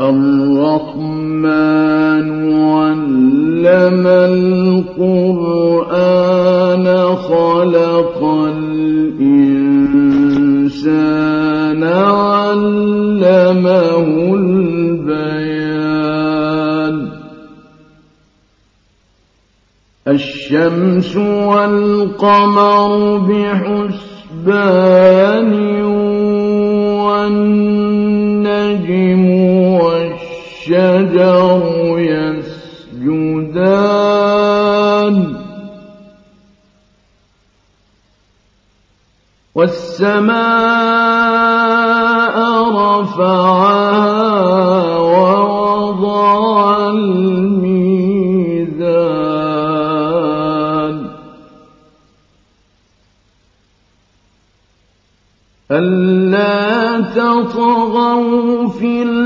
الرحمن علم القرآن خلق الإنسان علمه البيان الشمس والقمر بحسبان والنجم والشجر يسجدان والسماء رفعها ووضع الميزان ألا تطغوا في الميزان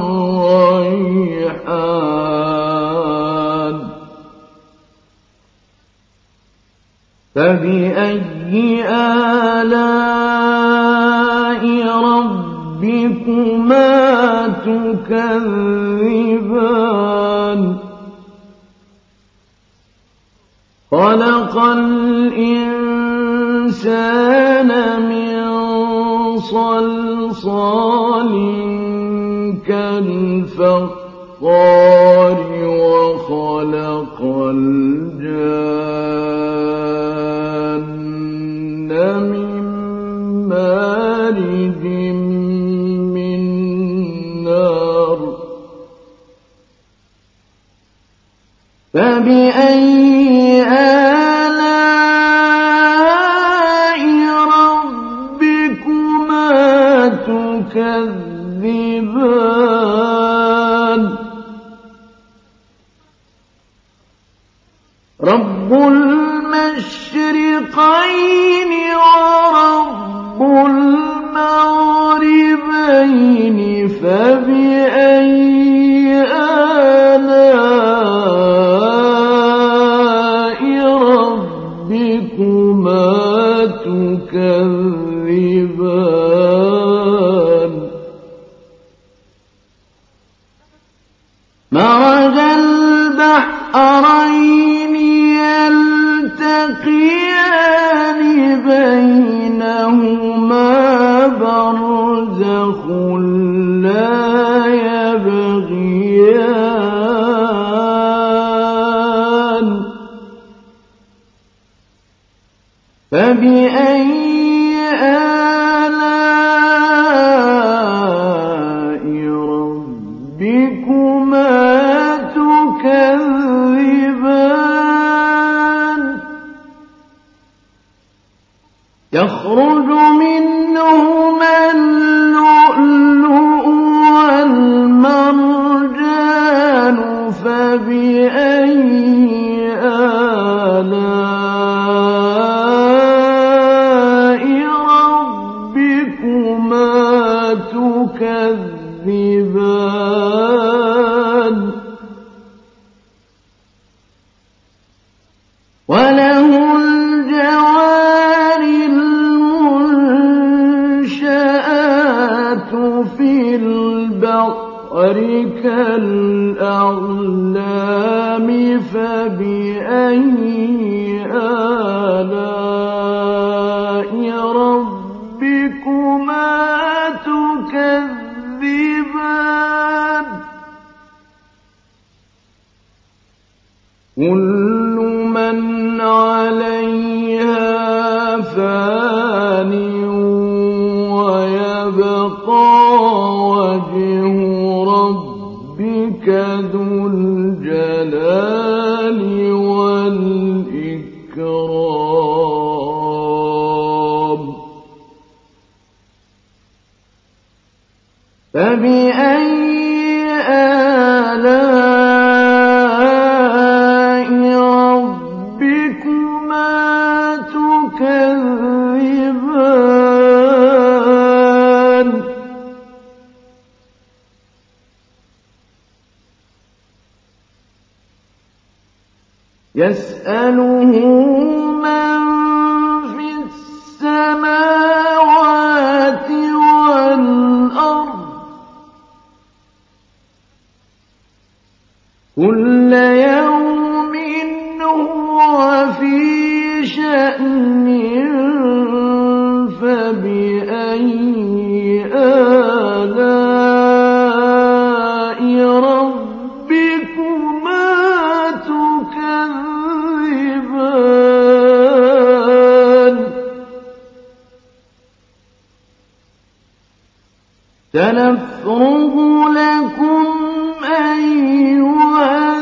والريحان. فبأي آلاء ربكما تكذبان؟ خلق الإنسان من صلصال كالفخار وخلق الجان فبأي كل Yes, سنفرغ لكم أيها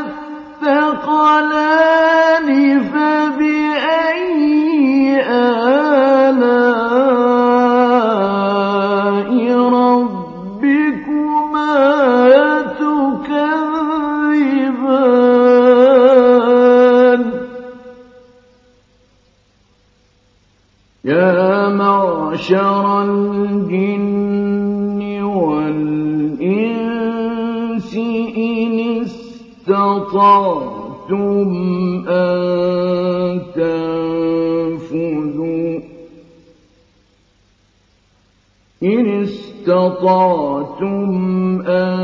الثقلان فبأي آلاء ربكما تكذبان؟ يا معشر الجن اسْتَطَعْتُمْ أَن تَنفُذُوا. إن استطعتم أن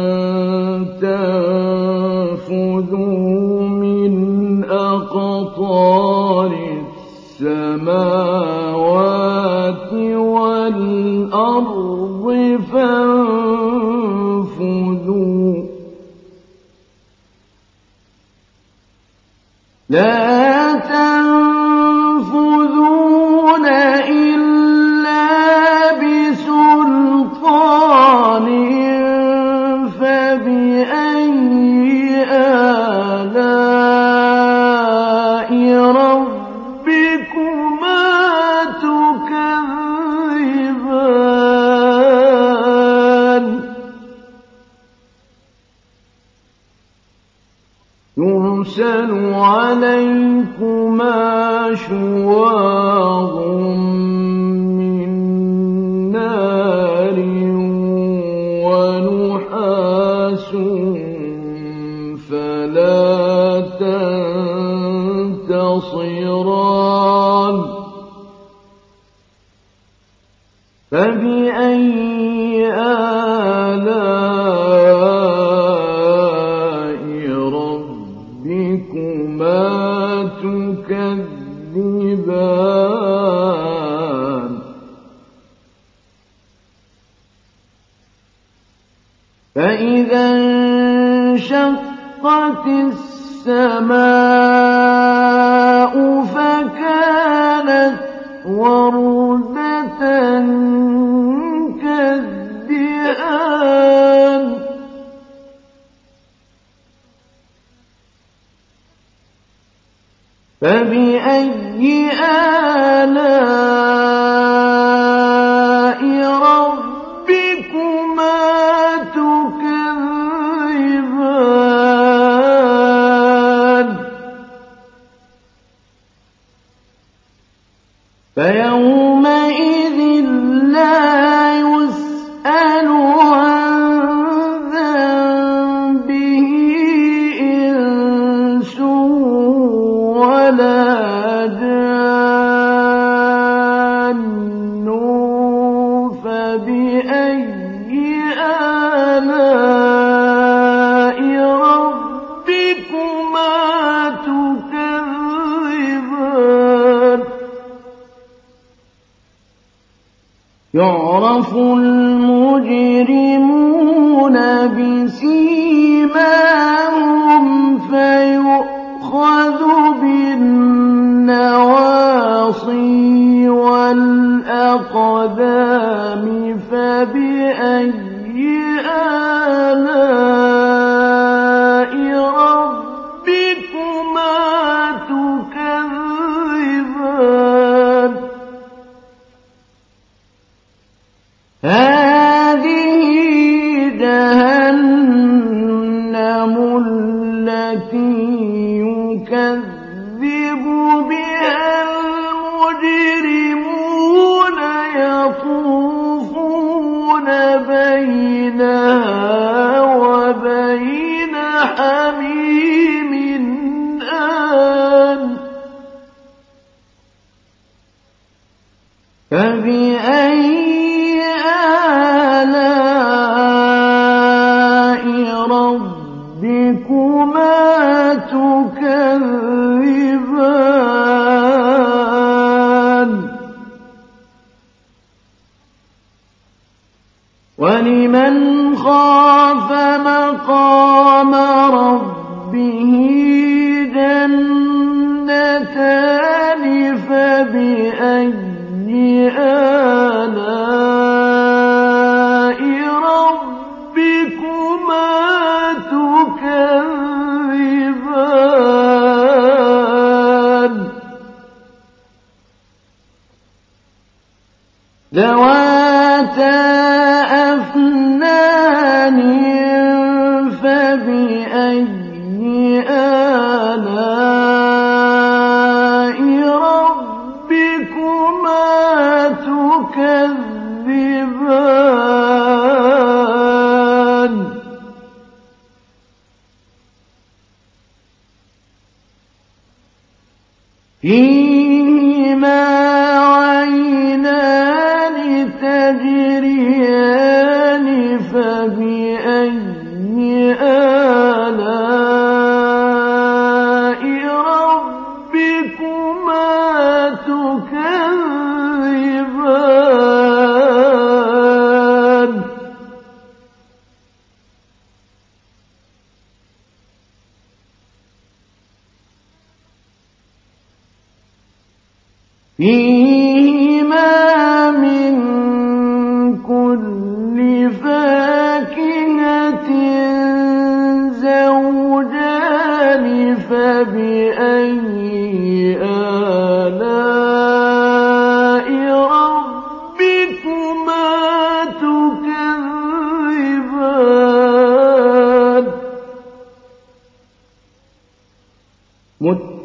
تنفذوا من أقطار السماوات والأرض فانفذوا. Yeah. يرسل عليكما شواظ فإذا انشقت السماء فكانت وردة كالدئان فبأي آلام يَسْمَعُونَ يُعْرَفُ الْمُجْرِمُونَ بِسِيمَاهُمْ فَيُؤْخَذُ بِالنَّوَاصِي وَالْأَقْدَامِ فَبِأَيِّ آلام أن أخرى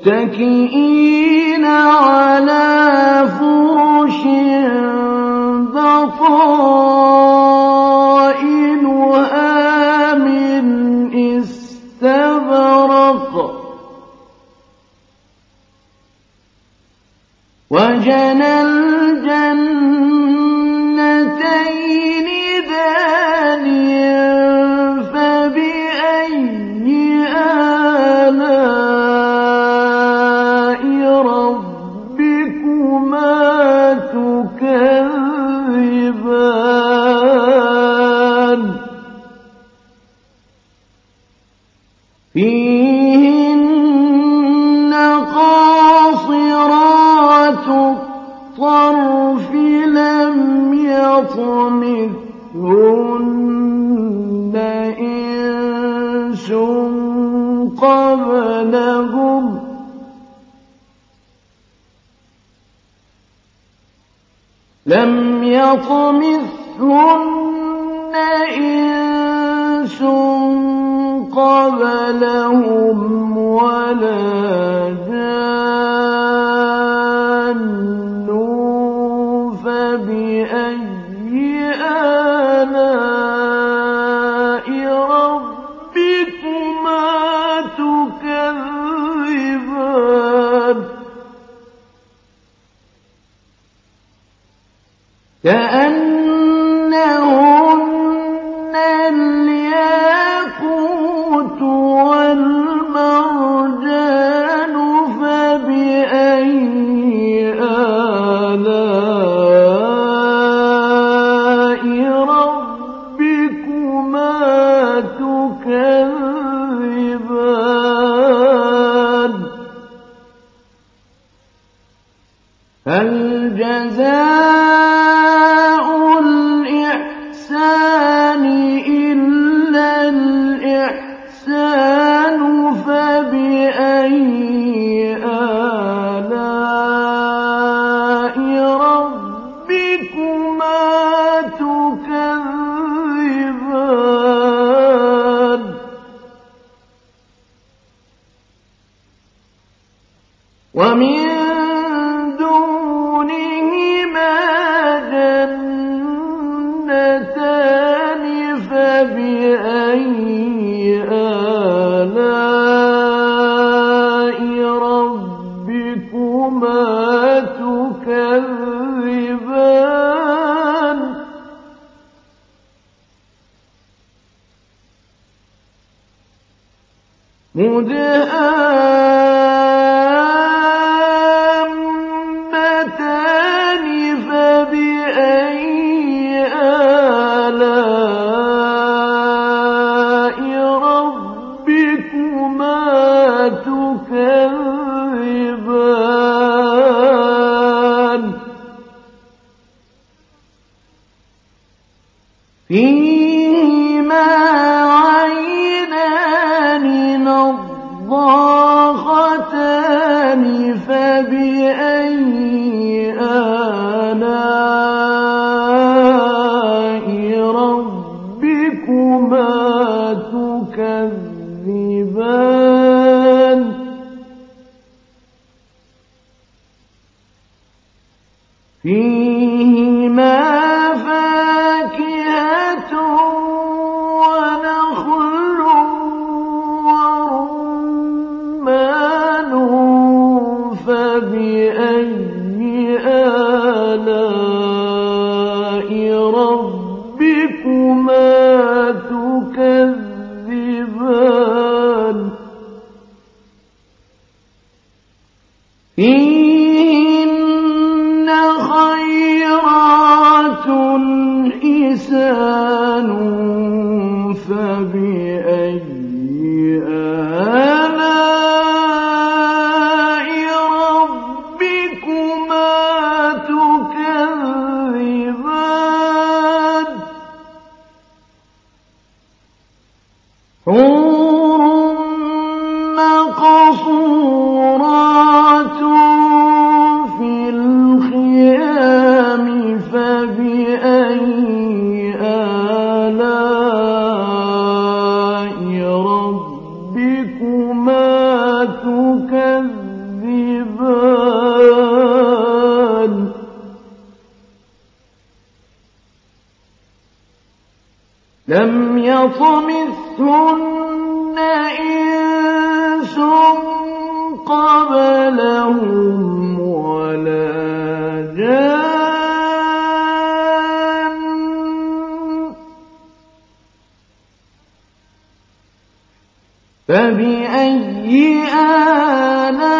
متكئين على فرش لم يطمثهن إنس قبلهم ولا جان مدهان بأن ربكما فِي الْخِيَامِ فَبِأَيِّ آلَاءِ رَبِّكُمَا تُكَذِّبَانِ؟ لَمْ يطمئن فبأي آلام